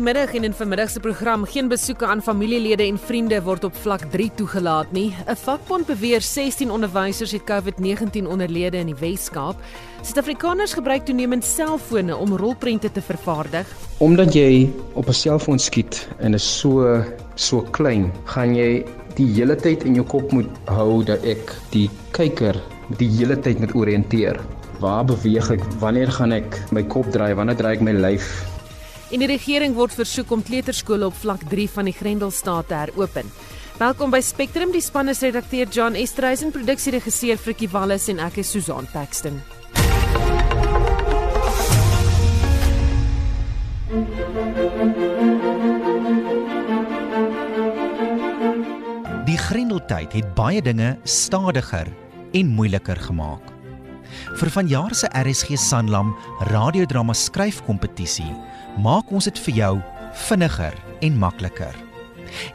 Goeiemiddag en in vanmiddag se program geen besoeke aan familielede en vriende word op vlak 3 toegelaat nie. 'n Vakbond beweer 16 onderwysers het COVID-19 onderlede in die Wes-Kaap. Suid-Afrikaners gebruik toenemend selfone om rolprente te vervaardig. Omdat jy op 'n selfoon skiet en is so so klein, gaan jy die hele tyd in jou kop moet hou dat ek die kyker die hele tyd moet oriënteer. Waar beweeg ek? Wanneer gaan ek my kop draai? Wanneer draai ek my lyf? En die regering word versoek om kleuterskole op vlak 3 van die Grendelstaat te heropen. Welkom by Spectrum, die span is redakteur John Estreisen, produksieregisseur Frikkie Wallis en ek is Susan Paxton. Die Grendeltyd het baie dinge stadiger en moeiliker gemaak. Vir vanjaar se RSG Sanlam radiodrama skryfkompetisie maak ons dit vir jou vinniger en makliker.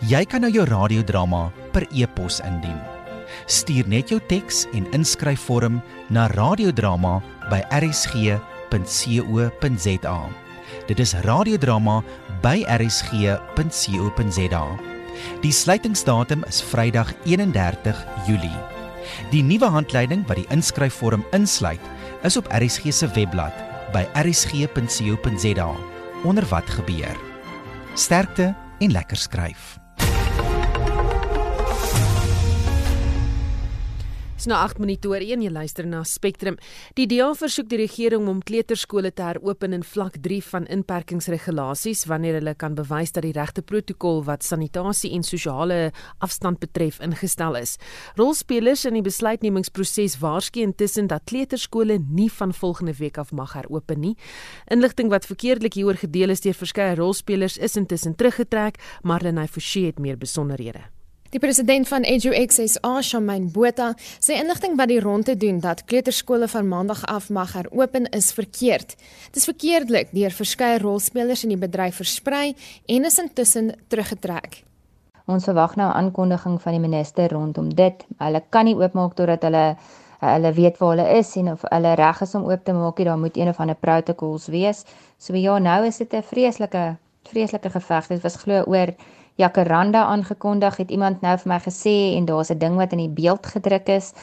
Jy kan nou jou radiodrama per e-pos indien. Stuur net jou teks en inskryfvorm na radiodrama@rsg.co.za. Dit is radiodrama by rsg.co.za. Die sluitingsdatum is Vrydag 31 Julie. Die nuwe handleiding wat die inskryfvorm insluit, is op RSG se webblad by rsg.co.za onder wat gebeur. Sterkte en lekker skryf. Dis nou 8 minute oor 1 jy luister na Spectrum. Die DA versoek die regering om kleuterskole te heropen in vlak 3 van inperkingsregulasies wanneer hulle kan bewys dat die regte protokol wat sanitasie en sosiale afstand betref ingestel is. Rolspelers in die besluitnemingsproses waarsku intussen dat kleuterskole nie van volgende week af mag heropen nie. Inligting wat verkeerdelik hieroor gedeel is deur verskeie rolspelers is intussen teruggetrek, maar Lenay Forsie het meer besonderhede. Die president van EduXSA, Shamaine Botha, sê inligting wat die ronde doen dat kleuterskole van maandag af mag heropen is verkeerd. Dit is verkeerdelik deur verskeie rolspelers in die bedryf versprei en is intussen teruggetrek. Ons verwag nou 'n aankondiging van die minister rondom dit. Hulle kan nie oopmaak totdat hulle hulle weet waar hulle is en of hulle reg is om oop te maak. Daar moet een of ander protokols wees. So ja, nou is dit 'n vreeslike vreeslike geveg. Dit was glo oor Jacaranda aangekondig, het iemand nou vir my gesê en daar's 'n ding wat in die beeld gedruk is.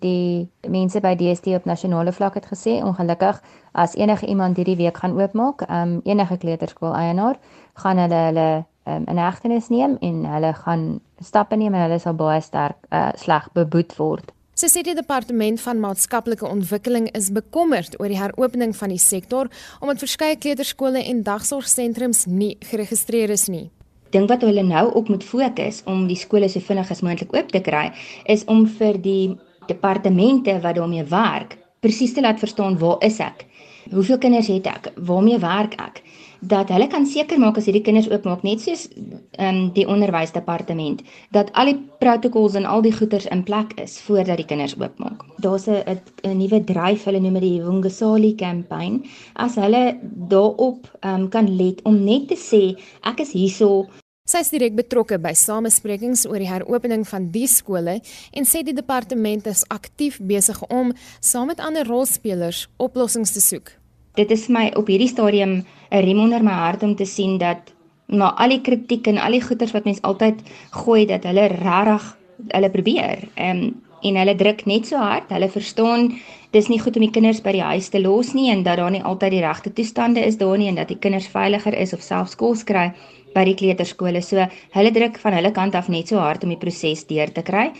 Die mense by DST op nasionale vlak het gesê ongelukkig as enige iemand hierdie week gaan oopmaak, um, enige kleuterskool eienaar, gaan hulle hulle um, in hegtenis neem en hulle gaan stappe neem en hulle sal baie sterk uh, sleg beboet word. Sy sê die departement van maatskaplike ontwikkeling is bekommerd oor die heropening van die sektor omdat verskeie kleuterskole en dagsorgsentrums nie geregistreer is nie ding wat hulle nou op moet fokus om die skole so vinnig as moontlik oop te kry is om vir die departemente wat daarmee werk presies te laat verstaan waar is ek hoeveel kinders het ek waarmee werk ek dat hulle kan seker maak as hierdie kinders oopmaak net soos um, die onderwysdepartement dat al die protokols en al die goeders in plek is voordat die kinders oopmaak. Daar's 'n 'n nuwe dryf, hulle noem dit die Wungasali campaign. As hulle daarop um, kan let om net te sê ek is hierso Sy is direk betrokke by samesprekings oor die heropening van die skole en sê die departement is aktief besig om saam met ander rolspelers oplossings te soek. Dit is my op hierdie stadium 'n rem onder my hart om te sien dat maar al die kritiek en al die goeters wat mense altyd gooi dat hulle regtig hulle probeer um, en hulle druk net so hard. Hulle verstaan dis nie goed om die kinders by die huis te los nie en dat daar nie altyd die regte toestande is daar nie en dat die kinders veiliger is of selfs kos kry by die kleuterskole so hulle druk van hulle kant af net so hard om die proses deur te kry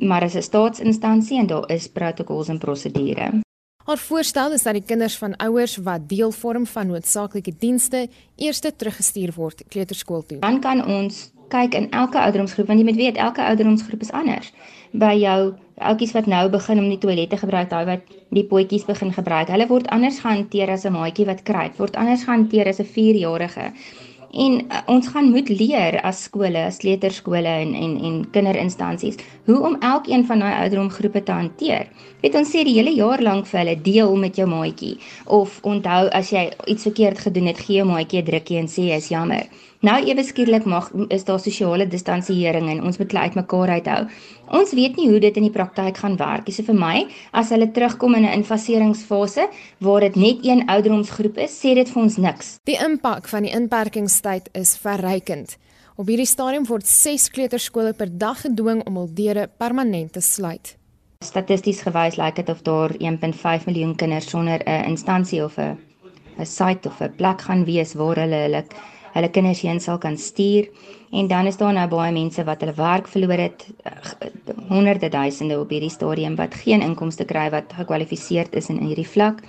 maar as 'n staatsinstansie en daar is protokols en prosedures Haar voorstel is dat die kinders van ouers wat deel vorm van noodsaaklike dienste eers teruggestuur word kleuterskool toe. Dan kan ons kyk in elke ouderdomsgroep want jy moet weet elke ouderdomsgroep is anders. By jou oudjies wat nou begin om die toilette gebruik, daai wat die potjies begin gebruik, hulle word anders gehanteer as 'n maatjie wat kruip, word anders gehanteer as 'n 4-jarige. En uh, ons gaan moet leer as skole, as kleuterskole en en en kinderinstansies hoe om elkeen van daai ouderdomgroepe te hanteer. Weet ons sê die hele jaar lank vir hulle deel met jou maatjie of onthou as jy iets verkeerd gedoen het, gee jou maatjie 'n drukkie en sê is jammer. Nou ewe skielik mag is daar sosiale distansiering en ons moet klei uitmekaar uithou. Ons weet nie hoe dit in die praktyk gaan werk nie. So vir my, as hulle terugkom in 'n infaseringsfase waar dit net een ouderdomsgroep is, sê dit vir ons niks. Die impak van die inperkingstyd is verrykend. Op hierdie stadium word 6 kleuterskole per dag gedwing om hul deure permanent te sluit. Statisties gewys lyk dit of daar 1.5 miljoen kinders sonder 'n instansie of 'n 'n site of 'n plek gaan wees waar hulle hulle hulle kinders heen sal kan stuur en dan is daar nou baie mense wat hulle werk verloor het honderde duisende op hierdie stadium wat geen inkomste kry wat gekwalifiseer is in hierdie vlak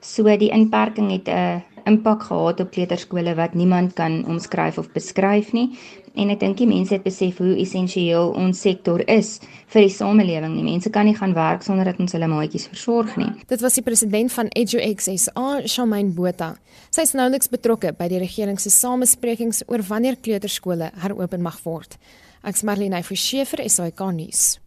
so die inperking het 'n uh, impak gehad op kleuterskole wat niemand kan omskryf of beskryf nie. En ek dink die mense het besef hoe essensieel ons sektor is vir die samelewing. Die mense kan nie gaan werk sonder dat ons hulle maatjies versorg nie. Dit was die president van EduX SA, Shamaine Botha. Sy is nouliks betrokke by die regering se samesprekings oor wanneer kleuterskole heropen mag word. Ek's Marlene Forsheffer, SAK nuus.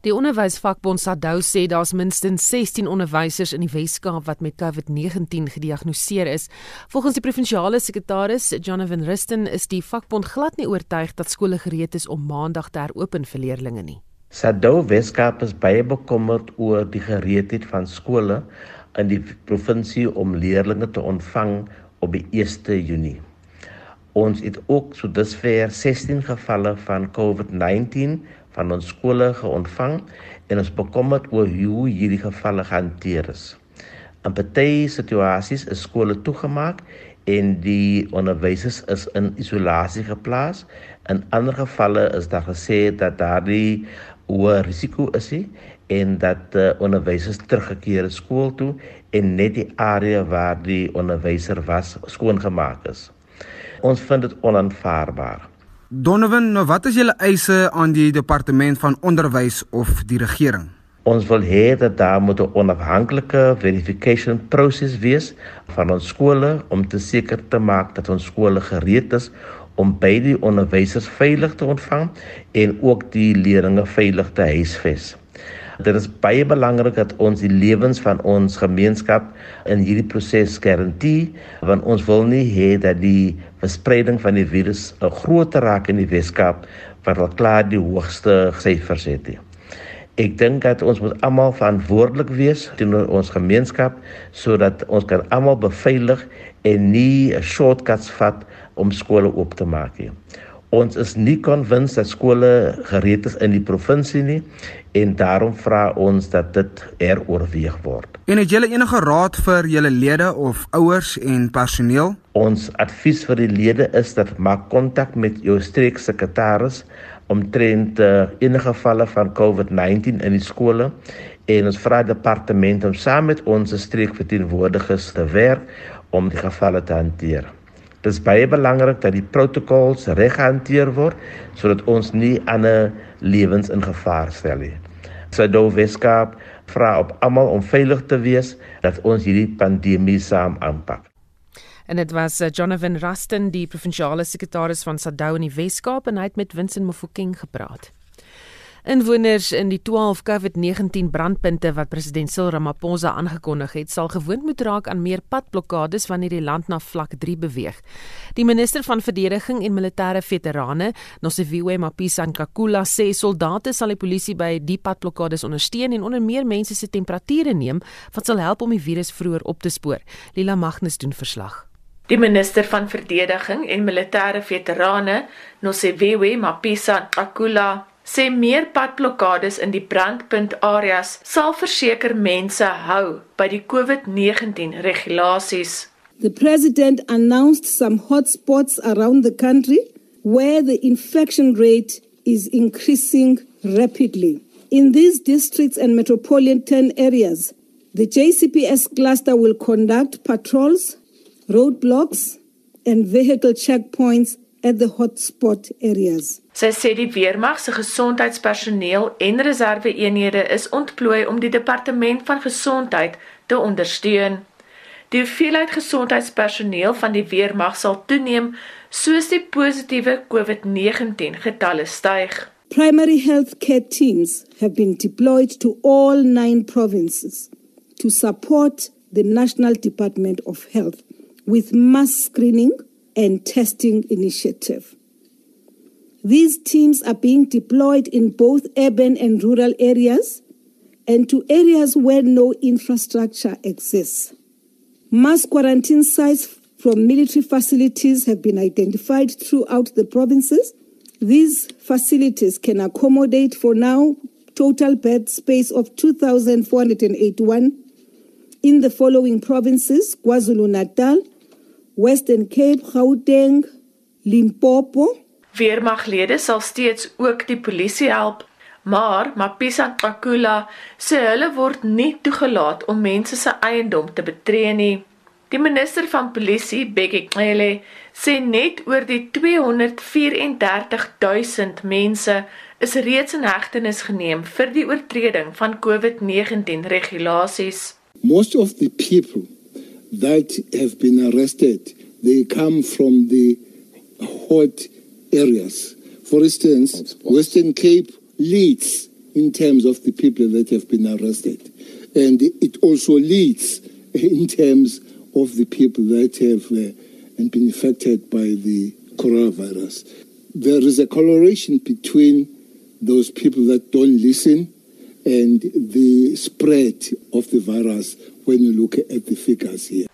Die onderwysvakbond SADU sê daar's minstens 16 onderwysers in die Wes-Kaap wat met COVID-19 gediagnoseer is. Volgens die provinsiale sekretaris, Jonathan Rusten, is die vakbond glad nie oortuig dat skole gereed is om Maandag te heropen vir leerders nie. SADU Wes-Kaap is baie bekommerd oor die gereedheid van skole in die provinsie om leerders te ontvang op die 1 Junie. Ons het ook so dusver 16 gevalle van COVID-19 van ons skole geontvang en ons bekommerd oor hoe hierdie gevalle gehanteer is. In party situasies is skole toegemaak en die onderwysers is in isolasie geplaas. In ander gevalle is daar gesê dat daardie hoë risiko is en dat uh, onderwysers teruggekeer het skool toe en net die area waar die onderwyser was skoongemaak is. Ons vind dit onaanvaarbaar. Donovan, nou wat is julle eise aan die departement van onderwys of die regering? Ons wil hê dat daar moet 'n onafhanklike verification proses wees van ons skole om te seker te maak dat ons skole gereed is om beide die onderwysers veilig te ontvang en ook die leerders veilig te huisves. Dit is baie belangrik dat ons die lewens van ons gemeenskap in hierdie proses garandeer want ons wil nie hê dat die verspreiding van die virus 'n groter raak in die Weskaap wat al klaar die hoogste syfers het. Ek dink dat ons moet almal verantwoordelik wees teenoor ons gemeenskap sodat ons kan almal beveilig en nie 'n shortcuts vat om skole oop te maak nie. Ons is nie konwins dat skole gereed is in die provinsie nie en daarom vra ons dat dit heroorweeg word. En het julle enige raad vir julle lede of ouers en personeel? Ons advies vir die lede is dat maak kontak met jou streeksekretaris omtrent uh, enige gevalle van COVID-19 in die skole en ons vra departement om saam met ons streekverteenwoordigers te werk om die gevalle te hanteer. Dit is baie belangrik dat die protokolle reg gehanteer word sodat ons nie ander lewens in gevaar stel nie. Sado Weskaap vra op almal om veilig te wees dat ons hierdie pandemie saam aanpak. En dit was eh, Jonathan Rusten, die provinsiale sekretaris van Sadou in die Weskaap en hy het met Vincent Mofokeng gepraat. Inwoners in die 12 COVID-19 brandpunte wat president Cyril Ramaphosa aangekondig het, sal gewoond moet raak aan meer padblokkades wanneer die land na vlak 3 beweeg. Die minister van verdediging en militêre veterane, Nosiviwe Mapisa Nkakula, sê soldate sal die polisie by die padblokkades ondersteun en onder meer mense se temperature neem wat sal help om die virus vroeër op te spoor. Lila Magnus doen verslag. Die minister van verdediging en militêre veterane, Nosiviwe Mapisa Nkakula, sê meer padblokkades in die brandpunt areas sal verseker mense hou by die COVID-19 regulasies. The president announced some hotspots around the country where the infection rate is increasing rapidly. In these districts and metropolitan areas, the JCPS cluster will conduct patrols, roadblocks, and vehicle checkpoints at the hotspot areas. Sy sê die weermag se gesondheidspersoneel en reserve-eenhede is ontplooi om die departement van gesondheid te ondersteun. Die hoeveelheid gesondheidspersoneel van die weermag sal toeneem soos die positiewe COVID-19 getalle styg. Primary health care teams have been deployed to all 9 provinces to support the National Department of Health with mass screening and testing initiative. These teams are being deployed in both urban and rural areas and to areas where no infrastructure exists. Mass quarantine sites from military facilities have been identified throughout the provinces. These facilities can accommodate for now total bed space of 2,481 in the following provinces KwaZulu-Natal, Western Cape, Gauteng, Limpopo. Weermaglede sal steeds ook die polisie help, maar Mapisa Nkakula sê hulle word nie toegelaat om mense se eiendom te betree nie. Die minister van polisie, Bekkie Cele, sê net oor die 234 000 mense is reeds in hegtenis geneem vir die oortreding van COVID-19 regulasies. Most of the people that have been arrested, they come from the hot areas. For instance, Western Cape leads in terms of the people that have been arrested. And it also leads in terms of the people that have uh, been affected by the coronavirus. There is a correlation between those people that don't listen and the spread of the virus when you look at the figures here.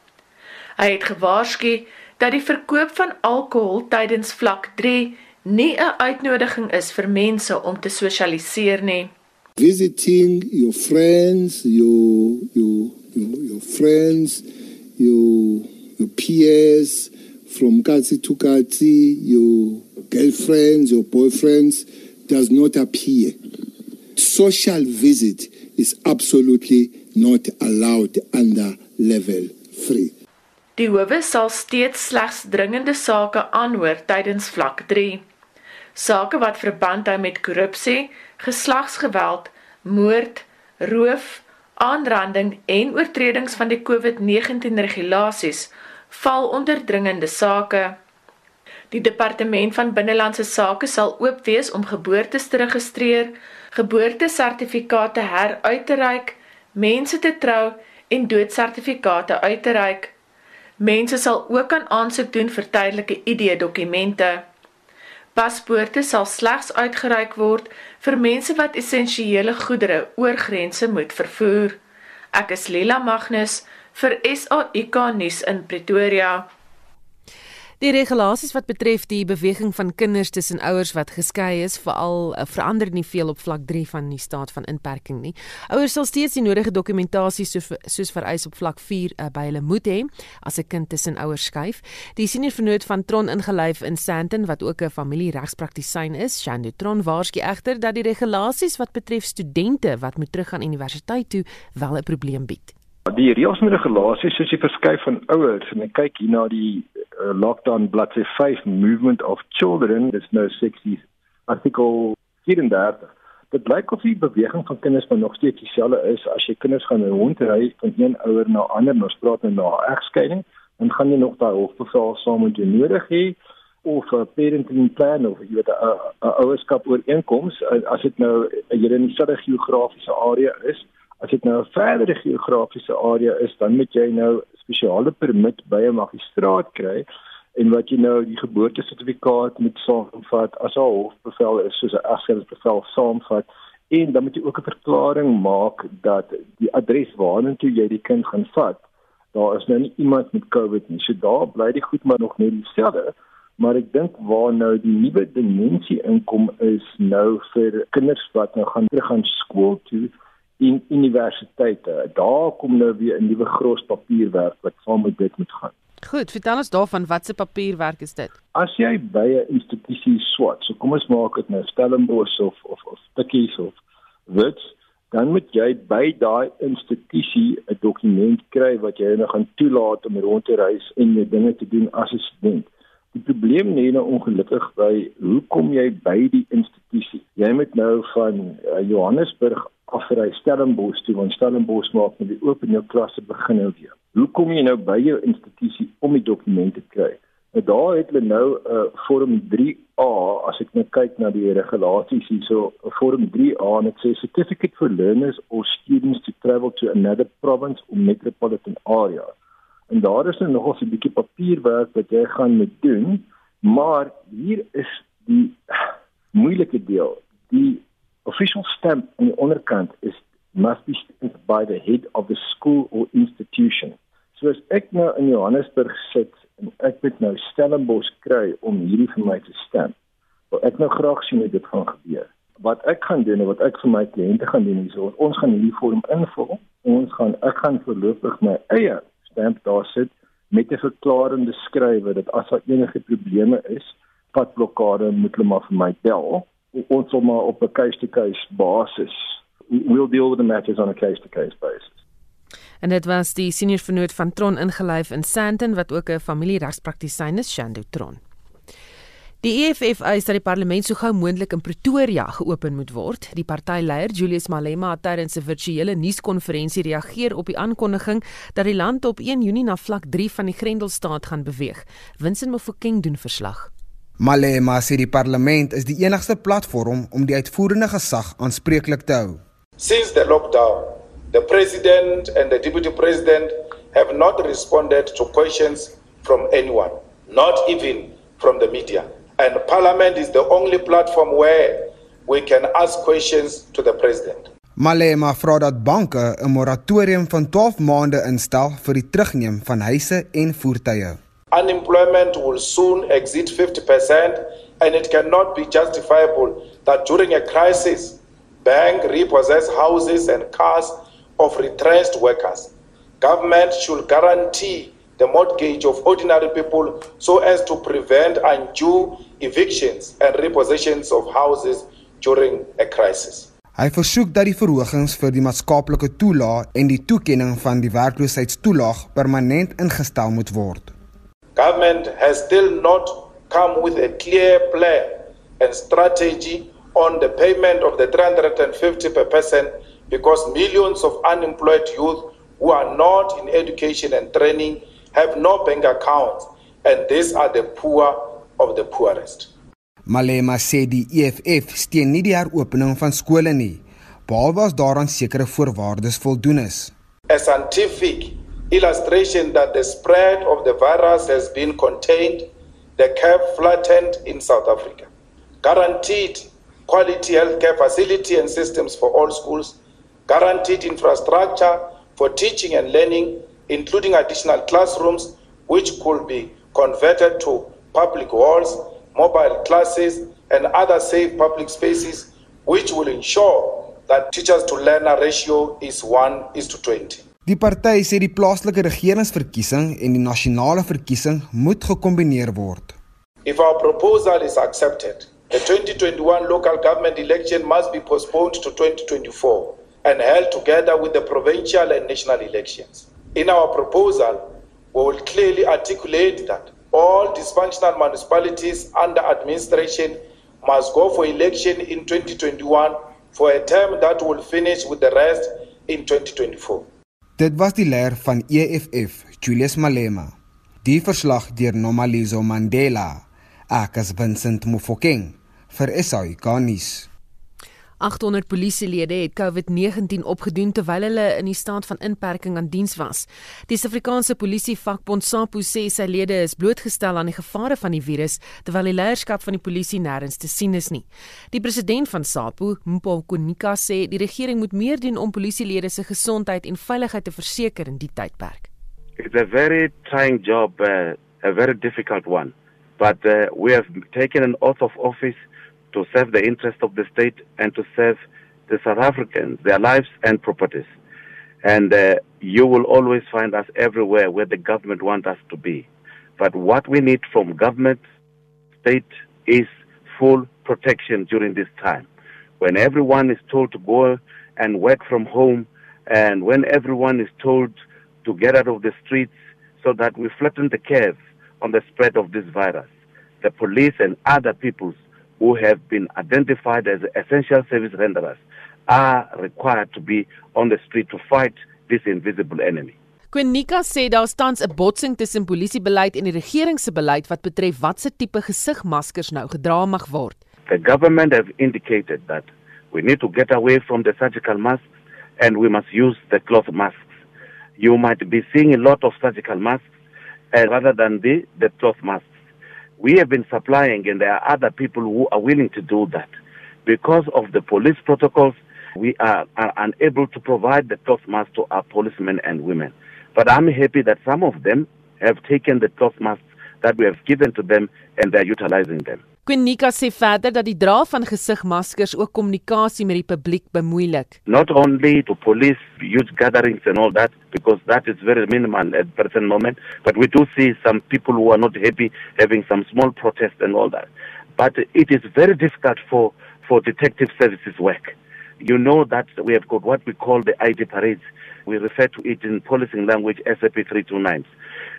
Hy het gewaarsku dat die verkoop van alkohol tydens vlak 3 nie 'n uitnodiging is vir mense om te sosialiseer nie. Visiting your friends, your your your, your friends, your your peers from Katsi to Katsi, your girlfriends, your boyfriends does not appear. Social visit is absolutely not allowed under level 3. Die howe sal steeds slegs dringende sake aanhoor tydens vlak 3. Sake wat verband hou met korrupsie, geslagsgeweld, moord, roof, aanranding en oortredings van die COVID-19 regulasies val onder dringende sake. Die departement van binnelandse sake sal oop wees om geboortes te registreer, geboortesertifikate heruit te reik, mense te trou en doodsertifikate uit te reik. Mense sal ook aan aansoek doen vir tydelike ID-dokumente. Paspoorte sal slegs uitgereik word vir mense wat essensiële goedere oor grense moet vervoer. Ek is Lela Magnus vir SAIK nuus in Pretoria. Die regulasies wat betref die beweging van kinders tussen ouers wat geskei is, veral uh, verander nie veel op vlak 3 van die staat van inperking nie. Ouers sal steeds die nodige dokumentasie soos, soos vereis op vlak 4 uh, by hulle moet hê as 'n kind tussen ouers skuif. Die senior vernoot van Tron ingelyf in Sandton wat ook 'n familieregspraktisyn is, Shando Tron waarsku egter dat die regulasies wat betref studente wat moet teruggaan universiteit toe wel 'n probleem bied. Die reëls en regulasies soos die verskuif van ouers en ek kyk hier na die uh, lockdown bladsy 5 movement of children dis nou 60 artikel 34 dit blyk of die beweging van kinders maar nog steeds dieselfde is as jy kinders gaan rondry van een ouer na ander nou spraak nou na egskeiding dan gaan jy nog daai hofbevel saam met jou nodig hê of 'n parenting plan of jy weet 'n ouerskap ooreenkoms as dit nou jy in 'n geografiese area is As dit nou 'n verdere geografiese area is, dan moet jy nou spesiale permit by 'n magistraat kry en wat jy nou die geboortesertifikaat moet saamvat as 'n hofbevel is soos 'n egskeidingbevel saamvat en dan moet jy ook 'n verklaring maak dat die adres waarna toe jy die kind gaan vat, daar is nou nie iemand met COVID nie. So daar bly die goed maar nog net dieselfde. Maar ek dink waar nou die nuwe dimensie inkom is nou vir kinders wat nou gaan terug aan skool toe en universiteite. Daar kom nou weer 'n nuwe gros papierwerk wat saam met dit moet gaan. Goed, vertel ons daarvan watse papierwerk is dit? As jy by 'n institusie swat, so kom ons maak dit nou Stellenbosch of of of Tikkies of Wits, dan moet jy by daai institusie 'n dokument kry wat jy nou gaan toelaat om rond te reis en jou dinge te doen as 'n student. Die probleem lê nou ongelukkig by hoe kom jy by die institusie? Jy moet nou van uh, Johannesburg afry Stellenbosch toe want Stellenbosch maak met die oop en jou klasse begin nou weer. Hoe kom jy nou by jou institusie om die dokumente te kry? Nou daar het hulle nou 'n uh, vorm 3A as ek net kyk na die regulasies hierso, 'n vorm 3A en dit sê certificate for learners or students to travel to another province or metropolitan area. En daar is nou nog 'n bietjie papierwerk wat jy gaan moet doen, maar hier is die moeilike deel. Die official stamp aan die onderkant is must be stamped by the head of the school or institution. So as ek nou in Johannesburg sit en ek moet nou Stellenbosch kry om hierdie vir my te stamp. Wil ek nou graag sien hoe dit gaan gebeur. Wat ek gaan doen en wat ek vir my kliënte gaan doen is ons gaan hierdie vorm invul. Ons gaan ek gaan voorlopig my eie stamp daar sit met 'n verklarende skrywe dat as daar enige probleme is, padblokkade moet hulle maar vir my bel ons maar op 'n case to case basis we'll deal with the matters on a case to case basis. En dit was die senior vernoot van Tron ingelyf in Sandton wat ook 'n familieregspraktisyn is, Shando Tron. Die EFF eis dat die parlement so gou moontlik in Pretoria geopen moet word. Die partyleier Julius Malema het tydens 'n virtuele nuuskonferensie reageer op die aankondiging dat die land op 1 Junie na vlak 3 van die Grendelstaat gaan beweeg. Winston Mofokeng doen verslag. Malema sê die parlement is die enigste platform om die uitvoerende gesag aanspreeklik te hou. Since the lockdown, the president and the deputy president have not responded to questions from anyone, not even from the media. And parliament is the only platform where we can ask questions to the president. Malema vra dat banke 'n moratorium van 12 maande instel vir die terugneem van huise en voertuie. Unemployment will soon exceed 50%, and it cannot be justifiable that during a crisis, bank repossess houses and cars of retrenched workers. Government should guarantee the mortgage of ordinary people so as to prevent undue evictions and repossessions of houses during a crisis. Hy versoek dat die verhogings vir die maatskaplike toelaag en die toekenning van die werkloosheidstoelaag permanent ingestel moet word. Government has still not come with a clear plan and strategy on the payment of the 350 per person because millions of unemployed youth who are not in education and training have no bank accounts and these are the poor of the poorest. Malema sê die EFF steun nie die heropening van skole nie behalwe as daaraan sekere voorwaardes voldoen is. A scientific illustration that the spread of the virus has been contained, the curve flattened in South Africa. Guaranteed quality healthcare facility and systems for all schools, guaranteed infrastructure for teaching and learning, including additional classrooms, which could be converted to public halls, mobile classes, and other safe public spaces, which will ensure that teachers to learner ratio is 1 is to 20. Die party sê die plaaslike regeringsverkiesing en die nasionale verkiesing moet gekombineer word. If our proposal is accepted, the 2021 local government election must be postponed to 2024 and held together with the provincial and national elections. In our proposal, we will clearly articulate that all dysfunctional municipalities under administration must go for election in 2021 for a term that will finish with the rest in 2024. Dit was die leier van EFF, Julius Malema. Die verslag deur Nomalizo Mandela. Ek is Vincent Mufokeng vir SAICanis. 800 polisielede het COVID-19 opgedoen terwyl hulle in die staat van inperking aan diens was. Die Suid-Afrikaanse Polisie Vakbond SAPO sê sy lede is blootgestel aan die gevare van die virus terwyl die leierskap van die polisie nêrens te sien is nie. Die president van SAPO, Mpho Konika, sê die regering moet meer doen om polisielede se gesondheid en veiligheid te verseker in die tydperk. It's a very trying job, uh, a very difficult one. But uh, we have taken an oath of office to serve the interests of the state and to serve the South Africans, their lives and properties. And uh, you will always find us everywhere where the government wants us to be. But what we need from government, state, is full protection during this time. When everyone is told to go and work from home, and when everyone is told to get out of the streets so that we flatten the curve on the spread of this virus, the police and other peoples who have been identified as essential service renderers are required to be on the street to fight this invisible enemy. Quinika sê daar staan 'n botsing tussen polisiebeleid en die regering se beleid wat betref watse tipe gesigmaskers nou gedra mag word. The government have indicated that we need to get away from the surgical masks and we must use the cloth masks. You might be seeing a lot of surgical masks uh, rather than the, the cloth masks. We have been supplying and there are other people who are willing to do that. Because of the police protocols, we are, are unable to provide the cloth masks to our policemen and women. But I'm happy that some of them have taken the cloth masks that we have given to them and they're utilizing them. Quinika sê verder dat die dra van gesigmaskers ook kommunikasie met die publiek bemoeilik. Not only to police huge gatherings and all that because that is very minimal at present moment, but we do see some people who are not happy having some small protests and all that. But it is very difficult for for detective services work. You know that we have got what we call the ID parades. We refer to it in policing language SAP 329s.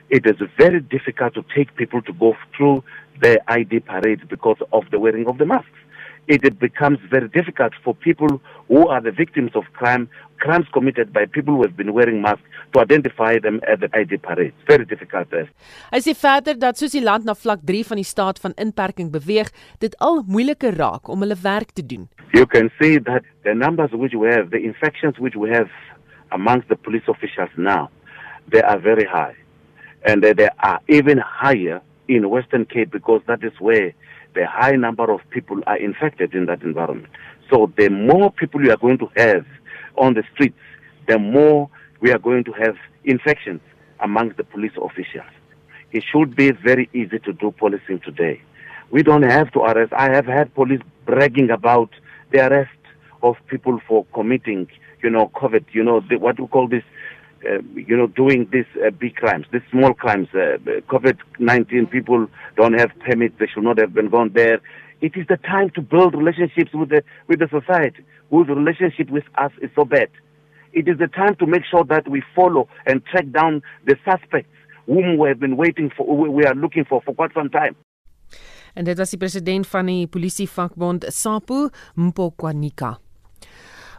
It is very difficult to take people to go through the ID parades because of the wearing of the masks. It becomes very difficult for people who are the victims of crime, crimes committed by people who have been wearing masks, to identify them at the ID parade. Very difficult. There. Hy sê verder dat soos die land na vlak 3 van die staat van inperking beweeg, dit al moeiliker raak om hulle werk te doen. You can see that the numbers which we have, the infections which we have amongst the police officials now, they are very high. And they are even higher in Western Cape because that is where the high number of people are infected in that environment. So the more people you are going to have on the streets, the more we are going to have infections amongst the police officials. It should be very easy to do policing today. We don't have to arrest. I have had police bragging about the arrest of people for committing, you know, COVID, you know, the, what we call this uh, you know, doing these uh, big crimes, these small crimes. Uh, COVID-19 people don't have permits; they should not have been gone there. It is the time to build relationships with the with the society, whose relationship with us is so bad. It is the time to make sure that we follow and track down the suspects whom we have been waiting for, we are looking for for quite some time. En dit was president van die polisievakbond SAPO, Mpokwanika.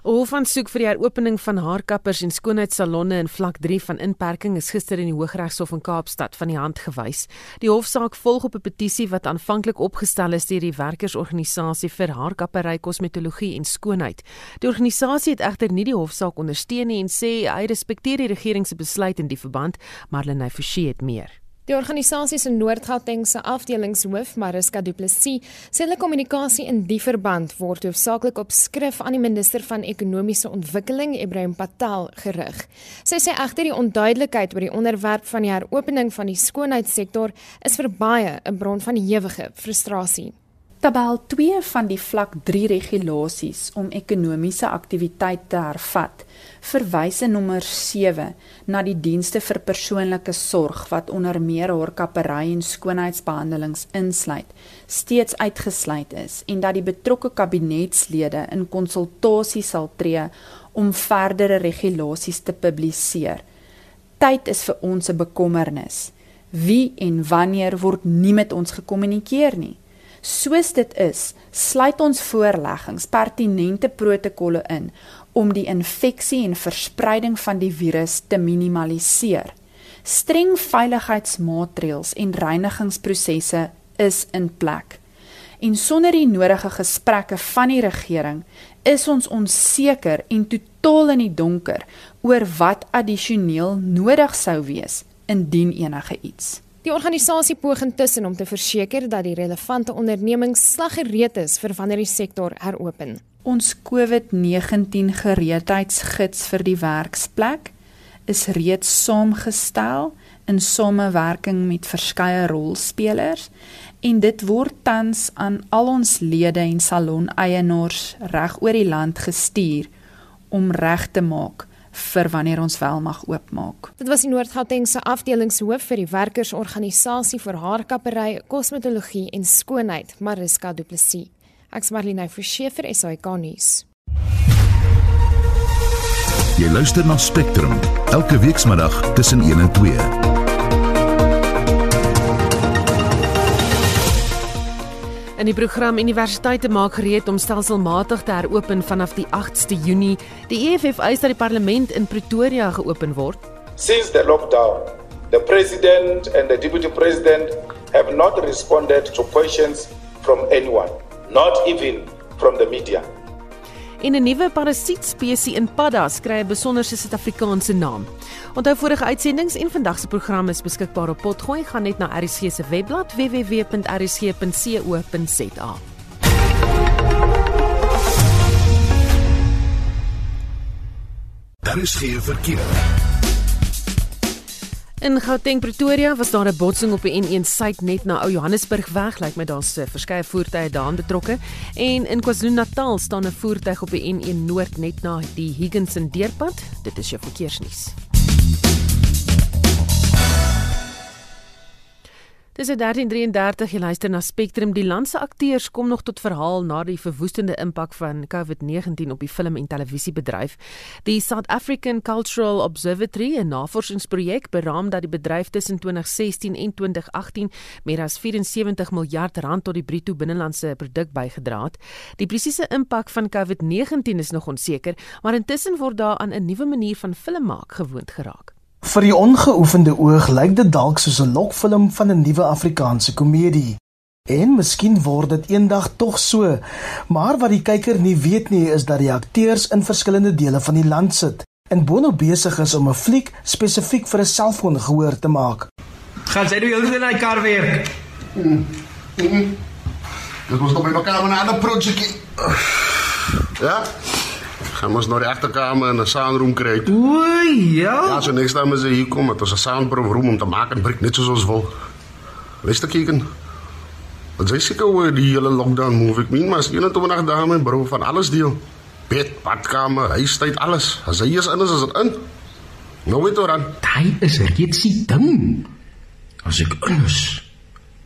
'n Hofaansoek vir die heropening van haarkappers en skoonheidssalonne in vlak 3 van inperking is gister in die Hooggeregshof in Kaapstad van die hand gewys. Die hofsaak volg op 'n petisie wat aanvanklik opgestel is deur die werkersorganisasie vir haarkappery, kosmetologie en skoonheid. Die organisasie het egter nie die hofsaak ondersteun nie en sê hy respekteer die regering se besluit in die verband, maar Lenay Forsie het meer. Die organisasie se Noord-Gauteng se afdelingshoof, Mariska Du Plessis, sê hulle kommunikasie in die verband word hoofsaaklik op skrif aan die minister van ekonomiese ontwikkeling, Ibrahim Patel, gerig. Sy sê egter die onduidelikheid oor die onderwerp van die heropening van die skoonheidssektor is vir baie 'n bron van ewige frustrasie. Tabel 2 van die vlak 3 regulasies om ekonomiese aktiwiteit te hervat, verwys in nommer 7 na die dienste vir persoonlike sorg wat onder meer haarkappery en skoonheidsbehandelings insluit, steeds uitgesluit is en dat die betrokke kabinetslede in konsultasie sal tree om verdere regulasies te publiseer. Tyd is vir ons 'n bekommernis. Wie en wanneer word nie met ons gekommunikeer nie? Soos dit is, sluit ons voorleggings pertinente protokolle in om die infeksie en verspreiding van die virus te minimaliseer. Streng veiligheidsmaatreëls en reinigingsprosesse is in plek. En sonder die nodige gesprekke van die regering is ons onseker en totaal in die donker oor wat addisioneel nodig sou wees indien enige iets. Die organisasie poog intussen om te verseker dat die relevante ondernemings slaggereed is vir wanneer die sektor heropen. Ons COVID-19 gereedheidsgids vir die werksplek is reeds saamgestel in samewerking met verskeie rolspelers en dit word tans aan al ons lede en saloneienaars reg oor die land gestuur om reg te maak vir wanneer ons wel mag oopmaak. Dit was die Noord-Gauteng se afdelingshoof vir die werkersorganisasie vir haarkappery, kosmetologie en skoonheid, Mariska Du Plessis. Ek's Marlene Forsie vir SAK nuus. Jy luister na Spectrum elke weekmiddag tussen 1 en 2. In die program Universiteite maak gereed om stelselmatig te heropen vanaf die 8ste Junie. Die EFF eis dat die parlement in Pretoria geopen word. Since the lockdown, the president and the deputy president have not responded to questions from anyone, not even from the media. En 'n nuwe parasietspesie in paddas kry 'n besonderse Suid-Afrikaanse naam. Onthou vorige uitsendings en vandag se program is beskikbaar op Potgooi. Gaan net na RSG se webblad www.rsg.co.za. Daar is geen verkeer. In Gauteng Pretoria was daar 'n botsing op die N1 suid net na Ou Johannesburg weg, lyk my daar's eh, verskeie voertuie daarin betrokke. En in KwaZulu-Natal staan 'n voertuig op die N1 noord net na die Higginson deurpad. Dit is jou verkeersnuus. Dis 1333 jy luister na Spectrum. Die landse akteurs kom nog tot verhaal na die verwoestende impak van COVID-19 op die film- en televisiebedryf. Die South African Cultural Observatory, 'n navorsingsprojek, beraam dat die bedryf tussen 2016 en 2018 meer as 74 miljard rand tot die bruto binnelandse produk bygedra het. Die presiese impak van COVID-19 is nog onseker, maar intussen word daar aan 'n nuwe manier van film maak gewoond geraak. Vir die ongeoefende oog lyk dit dalk soos 'n lokfilm van 'n nuwe Afrikaanse komedie. En miskien word dit eendag tog so, maar wat die kyker nie weet nie is dat die akteurs in verskillende dele van die land sit en boonop besig is om 'n fliek spesifiek vir 'n selfoon gehoor te maak. Gaan sy nou heeltyd in daai kar werk? Mm. Mm. Dit was nog by mekaar 'n ander projekkie. Ja? Gaan ons nou die agterkamer in 'n saanroom kry. O, ja. Ja, so niks dan as jy hier kom, het ons 'n saanproef room om te maak en breek net soos ons wil. Luister kyk. Wat jy seker oor die hele lockdown move ek min maar 21 dae met bro van alles deel. Bed, badkamer, huistyd, alles. As hy is in is, is dit in. Nou weet oor aan. Hy is reeds die ding. As ek in is.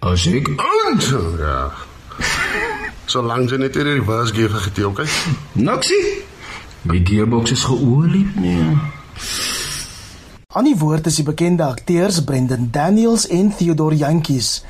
As ek in. Ja. Solank jy net die reverse gear getee, okay? Noksie. My gearbox is geolie, nee. Aan die woord is die bekende akteurs Brendan Daniels en Theodore Jantjies.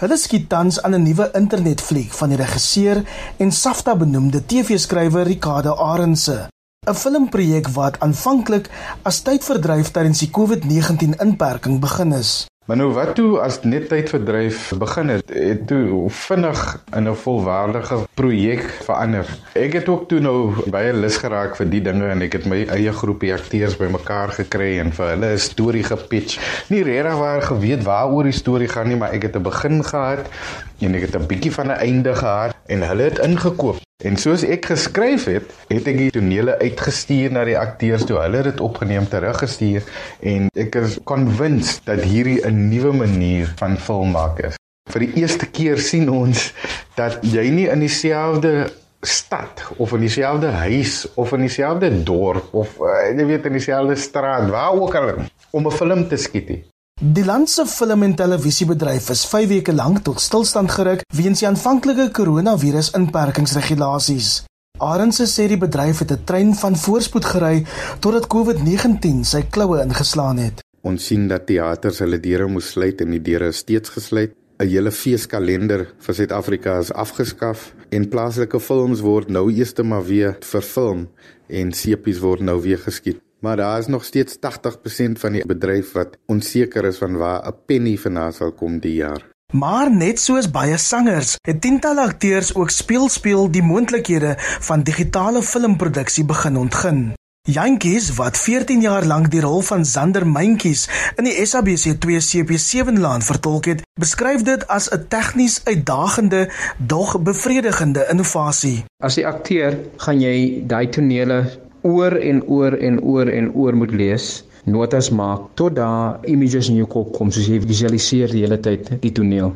Hulle skiet tans aan 'n nuwe internetfliek van die regisseur en SAFTA benoemde TV-skrywer Ricardo Arendse. 'n Filmprojek wat aanvanklik as tydverdryf tydens die COVID-19 inperking begin is. Maar nou wat toe as net tydverdryf begin het, het toe vinnig in 'n volwaardige projek verander. Ek het ook toe nou baie lus geraak vir die dinge en ek het my eie groepie akteurs bymekaar gekry en vir hulle 'n storie gepitch. Nie regtig waar geweet waaroor die storie gaan nie, maar ek het 'n begin gehad en ek het 'n bietjie van 'n einde gehad en hulle het ingekoop. En soos ek geskryf het, het ek die tonele uitgestuur na die akteurs toe hulle dit opgeneem teruggestuur en ek is convinced dat hierdie 'n nuwe manier van film maak is. Vir die eerste keer sien ons dat jy nie in dieselfde stad of in dieselfde huis of in dieselfde dorp of uh, jy weet in dieselfde straat waar ook al om 'n film te skiet nie. Die land se film en televisiebedryf is 5 weke lank tot stilstand geruk weens die aanvanklike koronavirus inperkingsregulasies. Arendse sê die bedryf het 'n trein van voorspoed gery totdat COVID-19 sy kloue ingeslaan het. Ons sien dat teaters hulle deure moes sluit en die deure is steeds gesluit. 'n Hele feeskalender vir Suid-Afrika is afgeskaf en plaaslike films word nou eers maar weer verfilm en sepies word nou weer geskiet. Maar daar is nog steeds 80% van die bedryf wat onseker is van waar 'n penny vanaand sal kom die jaar. Maar net soos baie sangers, het tientalle akteurs ook speel speel die moontlikhede van digitale filmproduksie begin ontgin. Jantjies wat 14 jaar lank die rol van Zander Myntjies in die SABC 2 CP7 laan vertolk het, beskryf dit as 'n tegnies uitdagende, dog bevredigende innovasie. As die akteur gaan jy daai tonele oor en oor en oor en oor moet lees, notas maak tot daar images in jou kop kom soos jy visualiseer die hele tyd die toneel.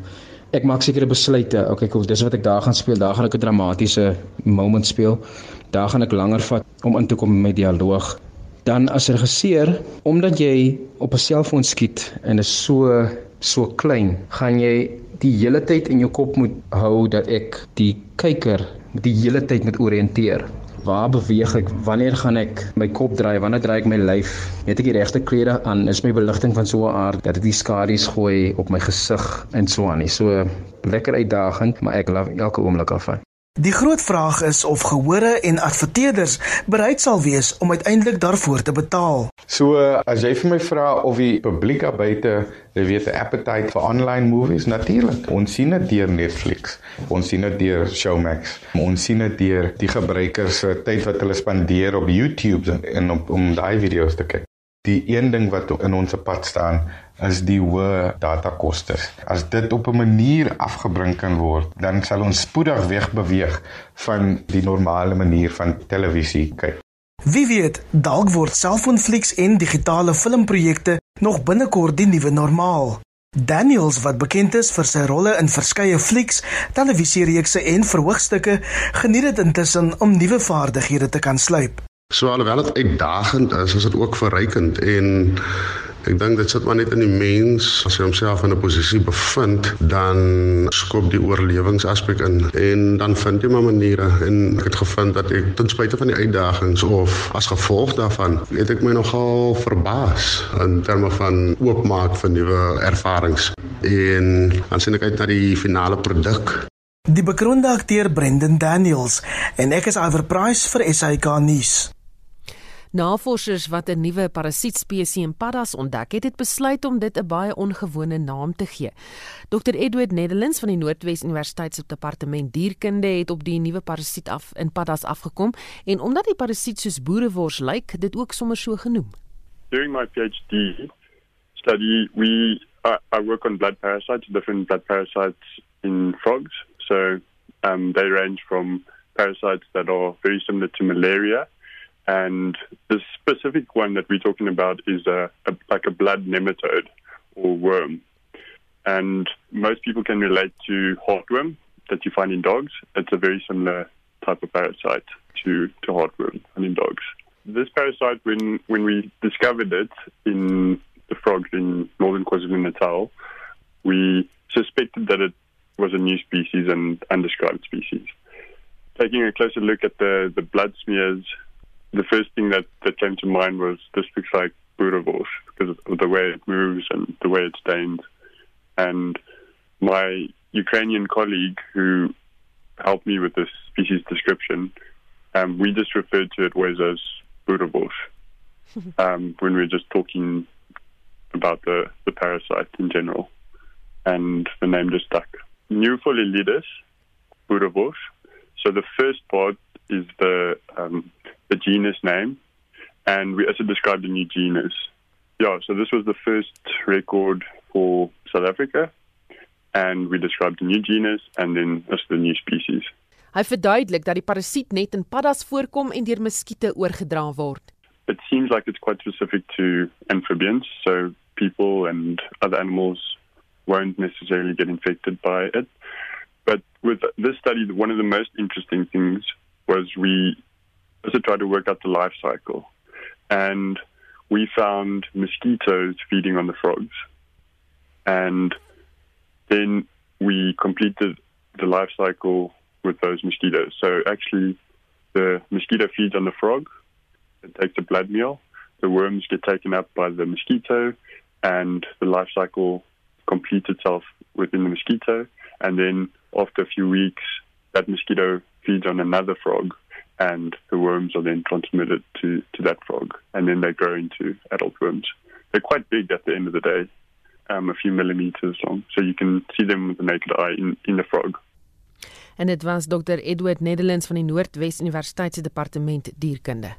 Ek maak sekere besluite. Okay, cool, dis wat ek daar gaan speel. Daar gaan ek 'n dramatiese moment speel. Daar gaan ek langer vat om in te kom met dialoog. Dan as regisseur, omdat jy op 'n selfoon skiet en is so so klein, gaan jy die hele tyd in jou kop moet hou dat ek die kyker die hele tyd moet oriënteer Waar beweeg ek? Wanneer gaan ek my kop draai? Wanneer draai ek my lyf? Het ek die regte klere aan? Is my beligting van so 'n aard dat dit die skadu's gooi op my gesig en so aan nie. So lekker uitdagend, maar ek love elke oomblik daarvan. Die groot vraag is of gehore en adverteerders bereid sal wees om uiteindelik daarvoor te betaal. So as jy vir my vra of die publiek daar buite, jy weet, 'n appetite vir online movies natuurlik. Ons sien dit deur Netflix, ons sien dit deur Showmax, ons sien dit deur die gebruikers se tyd wat hulle spandeer op YouTube en op, om daai video's te kyk. Die een ding wat in ons pad staan is die hoë datakoste. As dit op 'n manier afgebring kan word, dan sal ons spoedig wegbeweeg van die normale manier van televisie kyk. Wie weet, dalk word selfoonflieks en digitale filmprojekte nog binnekort die nuwe normaal. Daniels wat bekend is vir sy rolle in verskeie flieks, televisiereekse en verhoogstukke, geniet dit intussen om nuwe vaardighede te kan sluip. So alhoewel dit uitdagend is, is dit ook verrykend en ek dink dit sit maar net in die mens. As hy homself in 'n posisie bevind, dan skop die oorlewingsaspek in en dan vind jy maar maniere. En ek het gevind dat ek ten spyte van die uitdagings of as gevolg daarvan, het ek my nogal verbaas in terme van oopmaak vir nuwe ervarings. En dan sien ek uit na die finale produk. Die bekroonde akteur Brendan Daniels en ek is Iver Price vir SAK nuus. Navorsers wat 'n nuwe parasietspesie in paddas ontdek het, het besluit om dit 'n baie ongewone naam te gee. Dr Edward Netherlands van die Noordwes Universiteit se departement dierkunde het op die nuwe parasiet af in paddas afgekom en omdat die parasiet soos boerewors lyk, dit ook sommer so genoem. During my PhD study, we uh, I work on blood parasites, different blood parasites in frogs. So um, they range from parasites that are very similar to malaria And the specific one that we're talking about is a, a, like a blood nematode or worm. And most people can relate to heartworm that you find in dogs. It's a very similar type of parasite to, to heartworm in dogs. This parasite, when, when we discovered it in the frogs in northern KwaZulu-Natal, we suspected that it was a new species and undescribed species. Taking a closer look at the, the blood smears the first thing that, that came to mind was this looks like Boerewors because of the way it moves and the way it stains. And my Ukrainian colleague who helped me with this species description, um, we just referred to it always as Boerewors um, when we were just talking about the, the parasite in general. And the name just stuck. Neufolilidis, Boerewors. So the first part is the um, the genus name, and we also described a new genus. Yeah, so this was the first record for South Africa, and we described a new genus and then as the new species. Hy verduidelik dat die parasiet net in paddas voorkom en deur muskiete oorgedra word. It seems like it's quite specific to amphibians, so people and other animals won't necessarily get infected by it. But with this study, one of the most interesting things was we also tried to work out the life cycle. And we found mosquitoes feeding on the frogs. And then we completed the life cycle with those mosquitoes. So actually, the mosquito feeds on the frog, it takes a blood meal, the worms get taken up by the mosquito, and the life cycle completes itself within the mosquito. And then after a few weeks, that mosquito feeds on another frog and the worms are then transmitted to, to that frog, and then they grow into adult worms. They're quite big at the end of the day, um, a few millimeters long, so you can see them with the naked eye in, in the frog. En dit was Dr Edward Netherlands van die Noordwes Universiteit se departement dierkunde.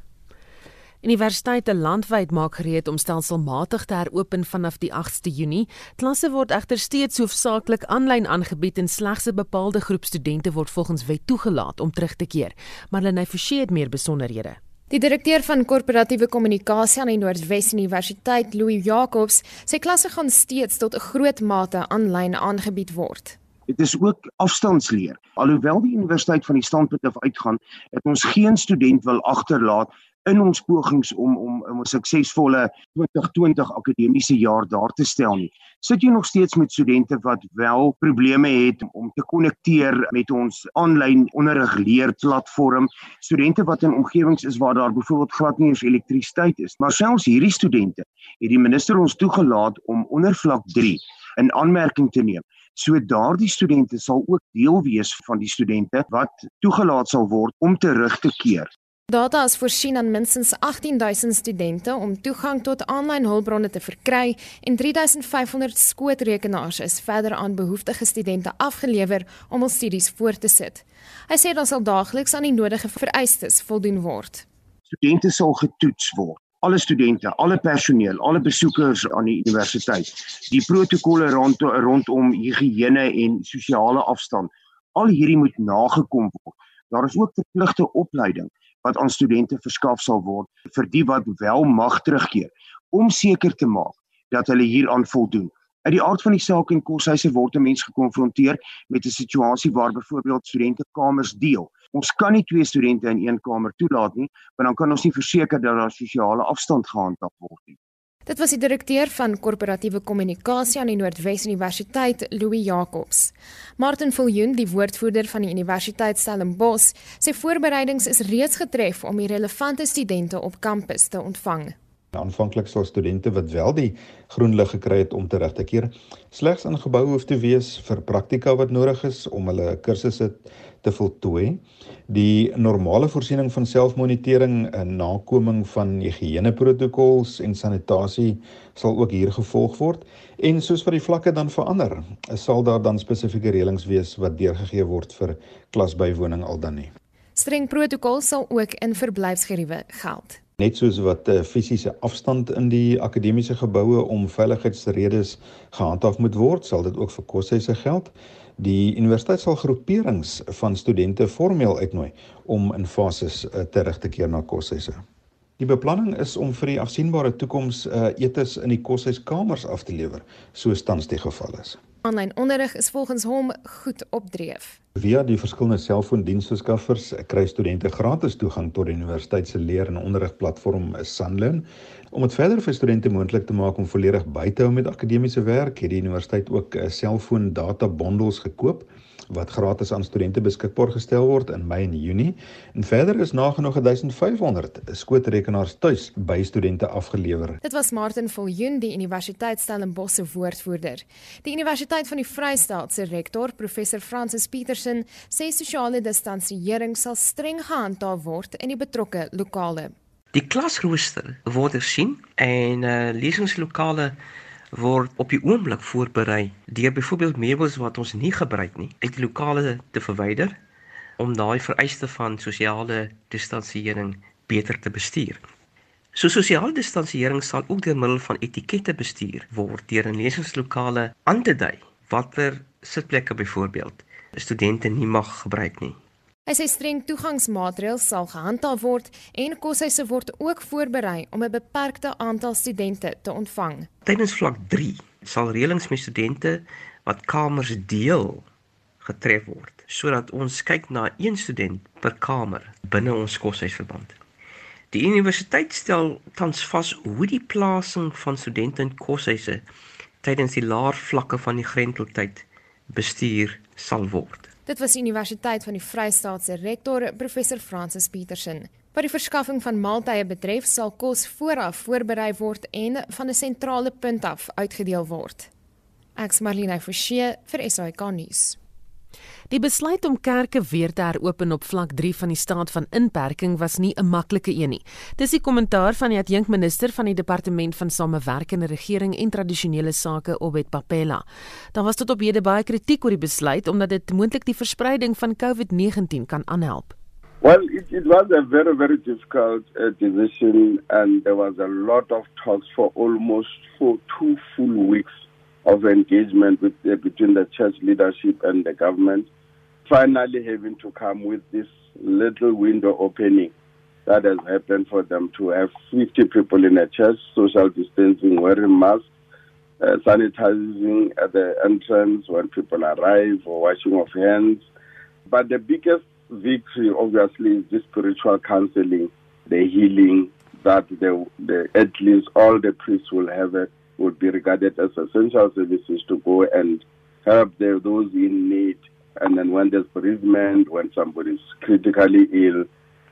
Universiteite landwyd maak gereed om stelselmatig te heropen vanaf die 8ste Junie. Klasse word egter steeds hoofsaaklik aanlyn aangebied en slegs 'n bepaalde groep studente word volgens wet toegelaat om terug te keer. Marlene Forsie het meer besonderhede. Die direkteur van korporatiewe kommunikasie aan die Noordwes Universiteit, Louis Jacobs, sê klasse gaan steeds tot 'n groot mate aanlyn aangebied word. Dit is ook afstandsleer. Alhoewel die universiteit van die standpunt af uitgaan dat ons geen student wil agterlaat in ons pogings om om, 'n suksesvolle 2020 akademiese jaar daar te stel nie. Sit jy nog steeds met studente wat wel probleme het om te konnekteer met ons aanlyn onderrig leerplatform, studente wat in omgewings is waar daar byvoorbeeld glad nie eens elektrisiteit is. Maar selfs hierdie studente het die minister ons toegelaat om onder vlak 3 in aanmerking te neem. So daardie studente sal ook deel wees van die studente wat toegelaat sal word om terug te keer. Data is voorsien aan minstens 18000 studente om toegang tot aanlyn hulpbronne te verkry en 3500 skootrekenaars is verder aan behoeftige studente afgelewer om hul studies voort te sit. Hy sê dan sal daagliks aan die nodige vereistes voldoen word. Studente sal getoets word alle studente, alle personeel, alle besoekers aan die universiteit. Die protokolle rond rondom higiëne en sosiale afstand, al hierdie moet nagekom word. Daar is ook verpligte opleiding wat aan studente verskaf sal word vir die wat wel mag terugkeer om seker te maak dat hulle hieraan voldoen. Uit die aard van die saak in koshuise word 'n mens gekonfronteer met 'n situasie waar byvoorbeeld studente kamers deel. Ons kan nie twee studente in een kamer toelaat nie, want dan kan ons nie verseker dat daar sosiale afstand gehandhaaf word nie. Dit was die direkteur van korporatiewe kommunikasie aan die Noordwes Universiteit, Louis Jacobs. Martin Viljoen, die woordvoerder van die Universiteit Stellenbosch, sê voorbereidings is reeds getref om die relevante studente op kampus te ontvang. Aanvanklik sal studente wat wel die groen lig gekry het om terug te keer, slegs in gebou hoef te wees vir praktika wat nodig is om hulle kursusse te voltooi. Die normale voorsiening van selfmonitering en nakoming van higiëneprotokols en sanitasie sal ook hier gevolg word en soos wat die vlakke dan verander, sal daar dan spesifieke reëlings wees wat deurgegee word vir klasbywoning al dan nie. Streng protokol sal ook in verblyfsgeriewe geld. Net soos wat uh, fisiese afstand in die akademiese geboue om veiligheidsredes gehandhaaf moet word, sal dit ook vir koshuise geld. Die universiteit sal groeperings van studente formeel uitnooi om in fases uh, terug te keer na koshuise. Die beplanning is om vir die afsienbare toekoms uh, etes in die koshuiskamers af te lewer, soos tans die geval is. Aanlyn onderrig is volgens hom goed opdreef. Via die verskillende selfoondiensverskaffers kry studente gratis toegang tot die universiteit se leer- en onderrigplatform Sunlearn. Om dit verder vir studente moontlik te maak om volledig by te hou met akademiese werk, het die universiteit ook 'n selfoon data bundles gekoop wat gratis aan studente beskikbaar gestel word in Mei en Junie. En verder is nagenoeg 1500 skootrekenaars tuis by studente afgelewer. Dit was Martin Viljoen, die Universiteit Stellenbosch se woordvoerder. Die Universiteit van die Vrystaat se rektor, professor Francis Petersen, sê sosiale distansiering sal streng gehandhaaf word in die betrokke lokale. Die klasrooster word hersien en uh, lesingslokale word op die oomblik voorberei deur byvoorbeeld meubels wat ons nie gebruik nie uit die lokale te verwyder om daai vereiste van sosiale distansiering beter te bestuur. So sosiale distansiering sal ook deur middel van etikette bestuur word deur in lesingslokale aan te dui watter sitplekke byvoorbeeld studente nie mag gebruik nie. Hy sê streng toegangsmaatreëls sal gehandhaaf word en koshuise word ook voorberei om 'n beperkte aantal studente te ontvang. Tydens vlak 3 sal reëlings met studente wat kamers deel getref word sodat ons kyk na een student per kamer binne ons koshuisverband. Die universiteit stel tans vas hoe die plasing van studente in koshuise tydens die laer vlakke van die grendeltyd bestuur sal word. Dit was Universiteit van die Vrystaat se rektor, professor Francis Petersen. Wat die verskaffing van maaltye betref, sal kos vooraf voorberei word en van 'n sentrale punt af uitgedeel word. Ek's Marlene Forsie vir SAK nuus. Die besluit om kerke weer te heropen op vlak 3 van die staat van inperking was nie 'n maklike een nie. Dis die kommentaar van die adjunkminister van die departement van samewerkende regering en tradisionele sake, Obed Papela. Daar was tot op hede baie kritiek oor die besluit omdat dit moontlik die verspreiding van COVID-19 kan aanhelp. Well, it, it was a very, very difficult uh, decision, and there was a lot of talks for almost for two full weeks of engagement with, uh, between the church leadership and the government. Finally having to come with this little window opening that has happened for them to have 50 people in a church, social distancing, wearing masks, uh, sanitizing at the entrance when people arrive, or washing of hands. But the biggest victory, obviously, is the spiritual counseling the healing that the, the at least all the priests will have it would be regarded as essential services to go and help the, those in need. And then when there's bereavement, when somebody's critically ill,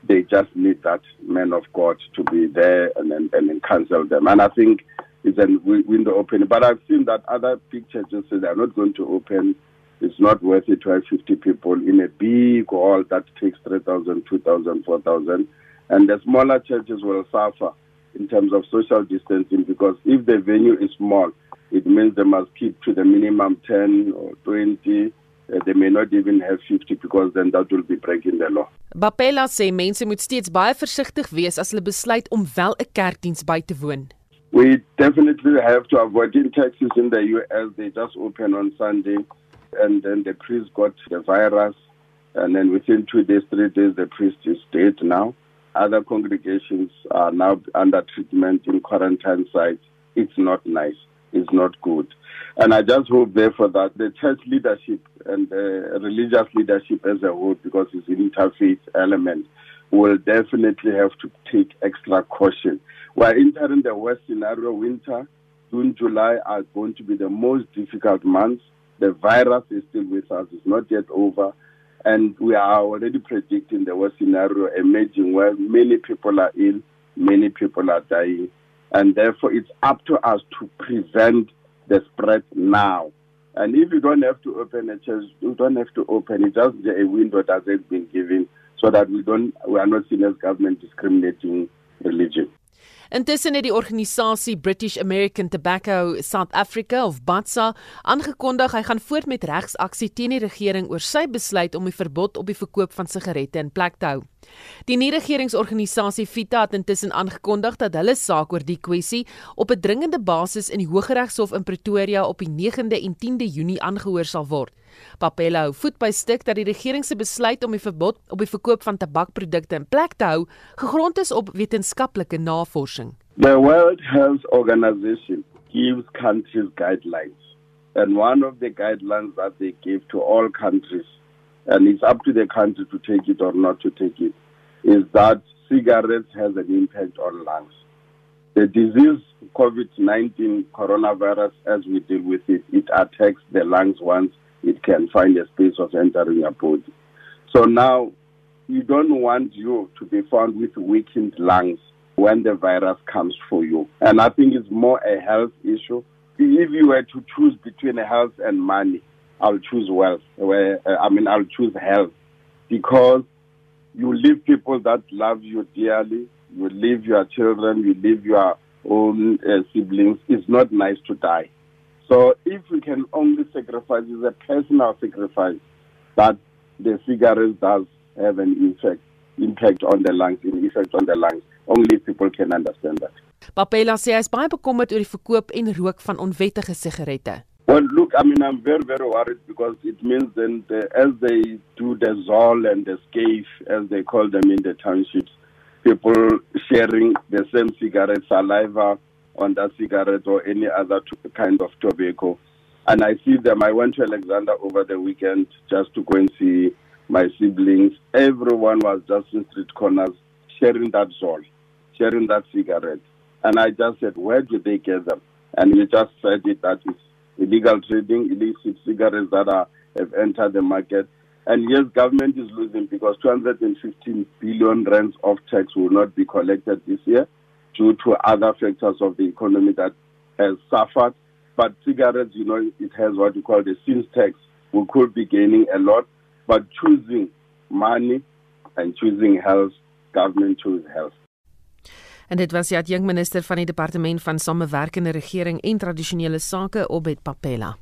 they just need that man of God to be there and then and then counsel them. And I think it's a window opening. But I've seen that other big churches say they're not going to open. It's not worth it to have 50 people in a big hall that takes 3,000, 2,000, 4,000. And the smaller churches will suffer in terms of social distancing because if the venue is small, it means they must keep to the minimum 10 or 20. Uh, they may not even have 50 because then that will be breaking the law. Bapela sê mense moet steeds baie versigtig wees as hulle besluit om wel 'n kerkdiens by te woon. We definitely have to avoid in Texas in the US they just open on Sunday and then the priest got the virus and then within 2 days 3 days the priest is dead now. Other congregations are now under treatment in quarantine sites. It's not nice. It's not good. And I just hope, therefore, that the church leadership and the religious leadership as a whole, because it's an interfaith element, will definitely have to take extra caution. We're entering the worst scenario winter. June, July are going to be the most difficult months. The virus is still with us. It's not yet over. And we are already predicting the worst scenario emerging where many people are ill, many people are dying. And therefore, it's up to us to prevent the spread now. And if you don't have to open a church, you don't have to open it. Just a window that has been given so that we don't we are not seen as government discriminating religion. Intussen het die organisasie British American Tobacco South Africa of BATSA aangekondig hy gaan voort met regsaksie teen die regering oor sy besluit om die verbod op die verkoop van sigarette in plek te hou. Die nie-regeringsorganisasie Vita het intussen aangekondig dat hulle saak oor die kwessie op 'n dringende basis in die Hooggeregshof in Pretoria op die 9de en 10de Junie aangehoor sal word. Papella hou voet by stuk dat die regering se besluit om die verbod op die verkoop van tabakprodukte in plek te hou gegrond is op wetenskaplike navorsing. The World Health Organization gives countries guidelines. And one of the guidelines that they give to all countries, and it's up to the country to take it or not to take it, is that cigarettes has an impact on lungs. The disease COVID-19 coronavirus, as we deal with it, it attacks the lungs once it can find a space of entering your body. So now, you don't want you to be found with weakened lungs when the virus comes for you. And I think it's more a health issue. If you were to choose between health and money, I'll choose wealth. Where, uh, I mean, I'll choose health because you leave people that love you dearly. You leave your children. You leave your own uh, siblings. It's not nice to die. So if we can only sacrifice, it's a personal sacrifice that the cigarette does have an effect, impact on the lungs, an effect on the lungs. Only people can understand that. Papela sê hy is baie bekommerd oor die verkoop en rook van onwettige sigarette. Well, look, I mean, I'm very, very worried because it means then the, as they do the Zol and the Scave, as they call them in the townships, people sharing the same cigarette saliva on that cigarette or any other kind of tobacco. And I see them. I went to Alexander over the weekend just to go and see my siblings. Everyone was just in street corners sharing that Zol, sharing that cigarette. And I just said, where do they get them? And he just said it that it's illegal trading, illicit cigarettes that are, have entered the market. And yes, government is losing because 215 billion rands of tax will not be collected this year due to other factors of the economy that has suffered. But cigarettes, you know, it has what you call the sins tax. We could be gaining a lot, but choosing money and choosing health, government choose health. En dit was die adjunkt minister van die departement van samewerkende regering en tradisionele sake Obed Papela.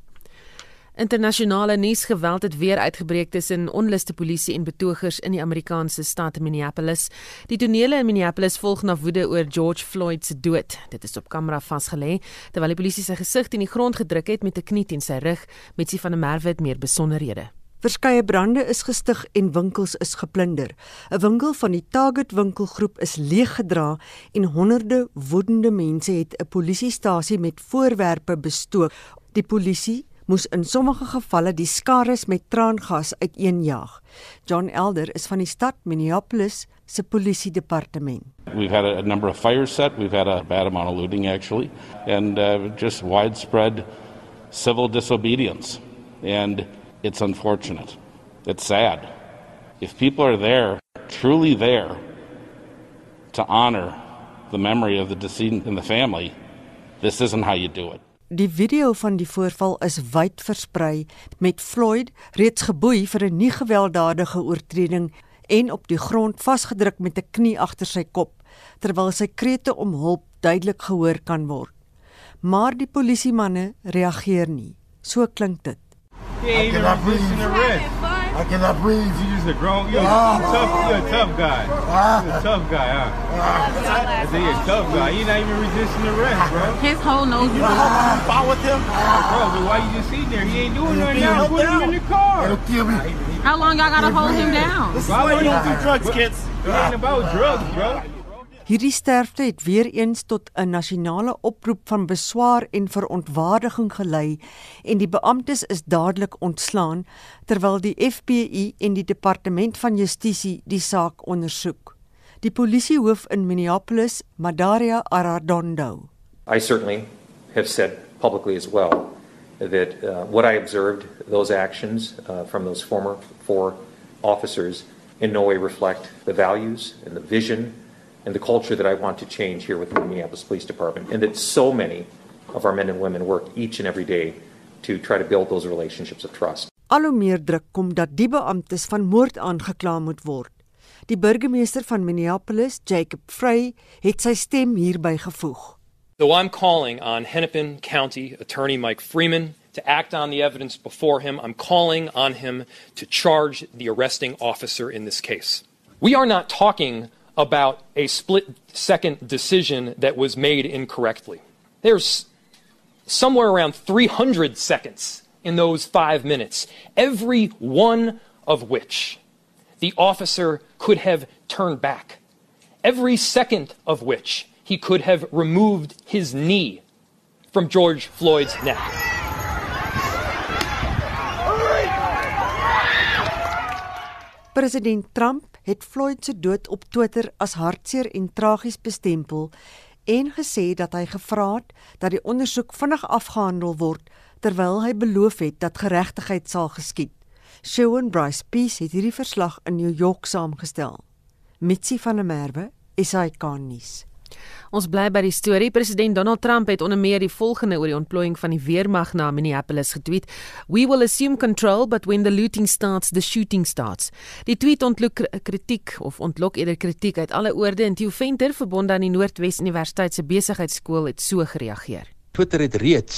Internasionale nuusgeweld het weer uitgebreek tussen onluste polisie en betogers in die Amerikaanse stad Minneapolis. Die tonele in Minneapolis volg na woede oor George Floyd se dood. Dit is op kamera vasgelê terwyl die polisie sy gesig teen die grond gedruk het met 'n knie teen sy rug, met sy van 'n merwe het meer besonderhede. Verskeie brande is gestig en winkels is geplunder. 'n Winkel van die Target winkelgroep is leeggedra en honderde woedende mense het 'n polisiestasie met voorwerpe bestook. Die polisie moes in sommige gevalle die skares met traangas uiteenjaag. John Elder is van die stad Minneapolis se polisie departement. We've had a, a number of fires set. We've had a bad amount of looting, actually, and uh, just widespread civil disobedience. And it's unfortunate. It's sad. If people are there, truly there, to honor the memory of the decedent in the family, this isn't how you do it. Die video van die voorval is wyd versprei met Floyd reeds geboei vir 'n nie gewelddadige oortreding en op die grond vasgedruk met 'n knie agter sy kop terwyl sy krete om hulp duidelik gehoor kan word. Maar die polisiemanne reageer nie. So klink dit. I cannot breathe. I cannot breathe. You just a grown. You're, ah, a tough. You're a tough guy. Ah, you're a tough guy, huh? Ah, I say you're a tough guy. You're not even resisting the rest, bro. His whole nose. You know how long fought with him, bro? But why you just sitting there? He ain't doing nothing now. Put him in the car. It'll kill me. How long y'all gotta hold him down? This is why you don't do drugs, kids. It ain't about drugs, bro. Hierdie sterfte het weer eens tot 'n nasionale oproep van beswaar en verontwaardiging gelei en die beamptes is dadelik ontslaan terwyl die FBI en die departement van justisie die saak ondersoek. Die polisiehoof in Minneapolis, Madaria Arradondo. I certainly have said publicly as well that uh, what I observed those actions uh, from those former four officers in no way reflect the values and the vision and the culture that I want to change here within the Minneapolis Police Department, and that so many of our men and women work each and every day to try to build those relationships of trust. Al hoe meer druk kom dat die beamptes van moord aangekla moet word. Die burgemeester van Minneapolis, Jacob Frey, het sy stem hierby gevoeg. So I'm calling on Hennepin County Attorney Mike Freeman to act on the evidence before him. I'm calling on him to charge the arresting officer in this case. We are not talking about a split second decision that was made incorrectly. There's somewhere around 300 seconds in those five minutes, every one of which the officer could have turned back, every second of which he could have removed his knee from George Floyd's neck. President Trump het Floyd se dood op Twitter as hartseer en tragies bestempel en gesê dat hy gevra het dat die ondersoek vinnig afgehandel word terwyl hy beloof het dat geregtigheid sal geskied. Shawn Bryce Peace het hierdie verslag in New York saamgestel. Mitsi van der Merwe, SAK nuus. Ons bly by die storie. President Donald Trump het onder meer die volgende oor die ontplooiing van die weermag na Minneapolis getweet: "We will assume control, but when the looting starts, the shooting starts." Die tweet ontlok kritiek of ontlok eerder kritiek uit alle oorde en Theo Venter, verbonde aan die Noordwes Universiteit se besigheidskool, het so gereageer. Twitter het reeds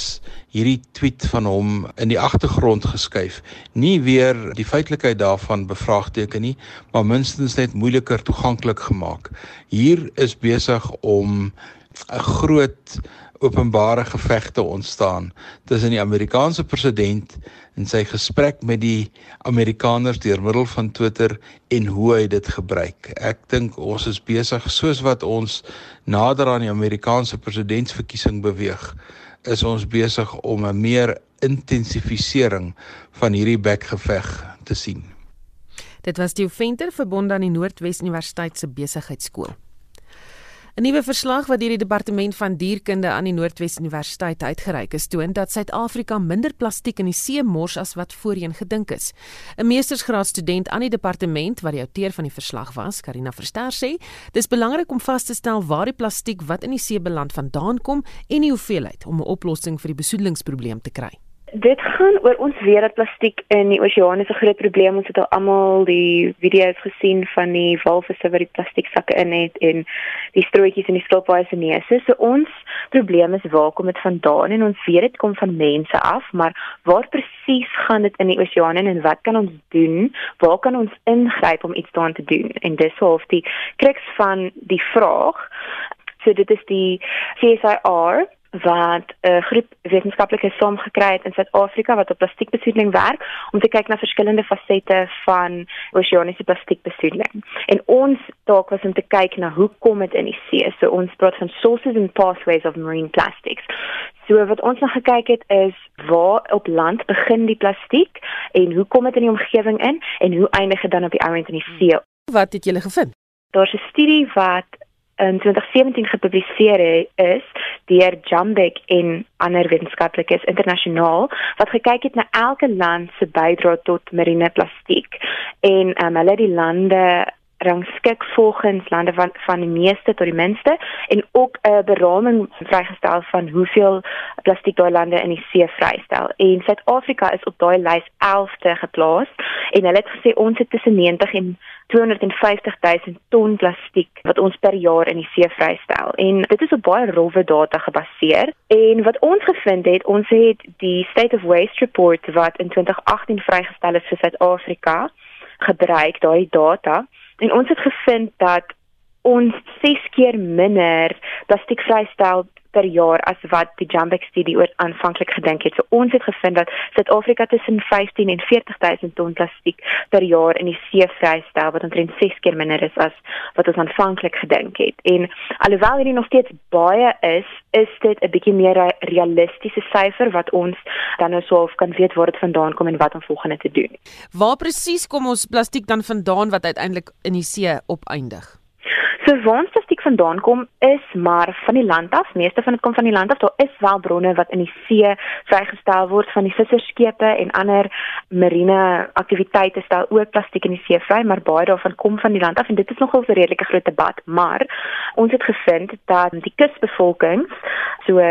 hierdie tweet van hom in die agtergrond geskuif. Nie weer die feitelikheid daarvan bevraagteken nie, maar minstens net moeiliker toeganklik gemaak. Hier is besig om 'n groot openbare gevegte ontstaan tussen die Amerikaanse president en sy gesprek met die Amerikaners deur middel van Twitter en hoe hy dit gebruik. Ek dink ons is besig soos wat ons nader aan die Amerikaanse presidentsverkiesing beweeg, is ons besig om 'n meer intensifisering van hierdie bekgeveg te sien. Dit was die Venter verbond aan die Noordwes Universiteit se besigheidskool. 'n Nuwe verslag wat deur die Departement van Dierkunde aan die Noordwes Universiteit uitgereik is, toon dat Suid-Afrika minder plastiek in die see mors as wat voorheen gedink is. 'n Meestersgraadstudent aan die departement wat die outeur van die verslag was, Karina Verster sê, dis belangrik om vas te stel waar die plastiek wat in die see beland vandaan kom en die hoeveelheid om 'n oplossing vir die besoedelingsprobleem te kry dit gaan oor ons weet dat plastiek in die oseane 'n groot probleem. Ons het al almal die video's gesien van die walvisse wat die plastieksakke in het en die strootjies in die skilpaaie se neuse. So ons probleem is waar kom dit vandaan? En ons weet dit kom van mense af, maar waar presies gaan dit in die oseane en wat kan ons doen? Waar kan ons ingryp om iets daaraan te doen? En dis half die kruks van die vraag. So dit is die CSIR wat 'n uh, groep wetenskaplikes saamgekry het in Suid-Afrika wat op plastiekbesoedeling werk om te kyk na verskillende fasette van oseaniese plastiekbesoedeling. En ons taak was om te kyk na hoe kom dit in die see? So ons praat van sources and pathways of marine plastics. So wat ons nou gekyk het is waar op land begin die plastiek en hoe kom dit in die omgewing in en hoe eindig dit dan op die ount in die see? Wat het julle gevind? Daar's 'n studie wat in 2017 gepubliseer is deur Jambek en ander wetenskaplikes internasionaal wat gekyk het na elke land se bydrae tot marine plastiek en um, hulle het die lande rangskik volgens lande van van die meeste tot die minste en ook 'n beraming vrygestel van hoeveel plastiek daai lande in die see vrystel. En Suid-Afrika is op daai lys 11de geplaas en hulle het gesê ons het tussen 90 en 250 000 ton plastiek wat ons per jaar in die see vrystel. En dit is op baie rowwe data gebaseer. En wat ons gevind het, ons het die State of Waste Report wat in 2018 vrygestel is vir Suid-Afrika gebruik daai data En ons het gevind dat ons 6 keer minder plastiek vrystel per jaar as wat die Jambek studie oor aanvanklik gedink het. So ons het gevind dat Suid-Afrika tussen 15 en 40000 ton plastiek per jaar in die see vrystel wat omtrent 6 keer minder is as wat ons aanvanklik gedink het. En alhoewel hierdie nog steeds baie is, is dit 'n bietjie meer realistiese syfer wat ons dan nou sou kan weet waar dit vandaan kom en wat om volgende te doen. Waar presies kom ons plastiek dan vandaan wat uiteindelik in die see opeindig? So waar plastiek vandaan kom is maar van die land af. Meeste van dit kom van die land af. Daar is wel bronne wat in die see vrygestel word van die visserskepe en ander marine aktiwiteite stel ook plastiek in die see vry, maar baie daarvan kom van die land af en dit is nogal 'n redelike groot debat, maar ons het gevind dat die kusbevolking so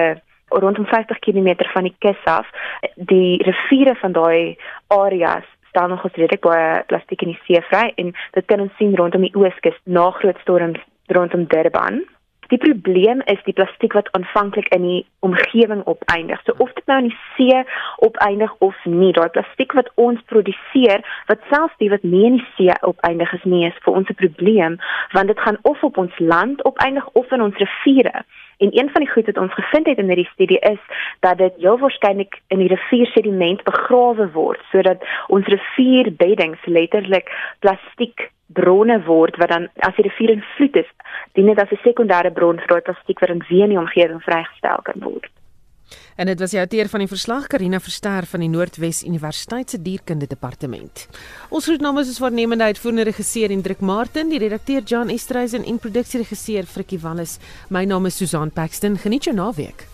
rondom 50 km van die kus af die riviere van daai areas staan nog redelik baie plastiek in die see vry en dit kan ons sien rondom die ooskus na groot storms rondom Durban. Die probleem is die plastiek wat aanvanklik in die omgewing opeindig. So of dit nou in die see opeindig of nie, daai plastiek wat ons produseer, wat selfs die wat nie in die see opeindig is nie, is vir ons 'n probleem want dit gaan of op ons land opeindig of in ons riviere. En een van die goed wat ons gevind het in hierdie studie is dat dit heel waarskynlik in die rivier sediment begrawe word sodat ons rivierbeddings letterlik plastiek bronne word wat dan as die rivier in vloed is, dien dit as 'n sekondêre bron vir daai plastiek wat in weer in die omgewing vrygestel kan word. En dit was die outeur van die verslag Karina Verster van die Noordwes Universiteit se dierkunde departement. Ons groet namens ons waarnemende uitvoerende regisseur Hendrik Martin, die redakteur Jan Estreisen en produksieregisseur Frikkie Wallis. My naam is Susan Paxton. Geniet jou naweek.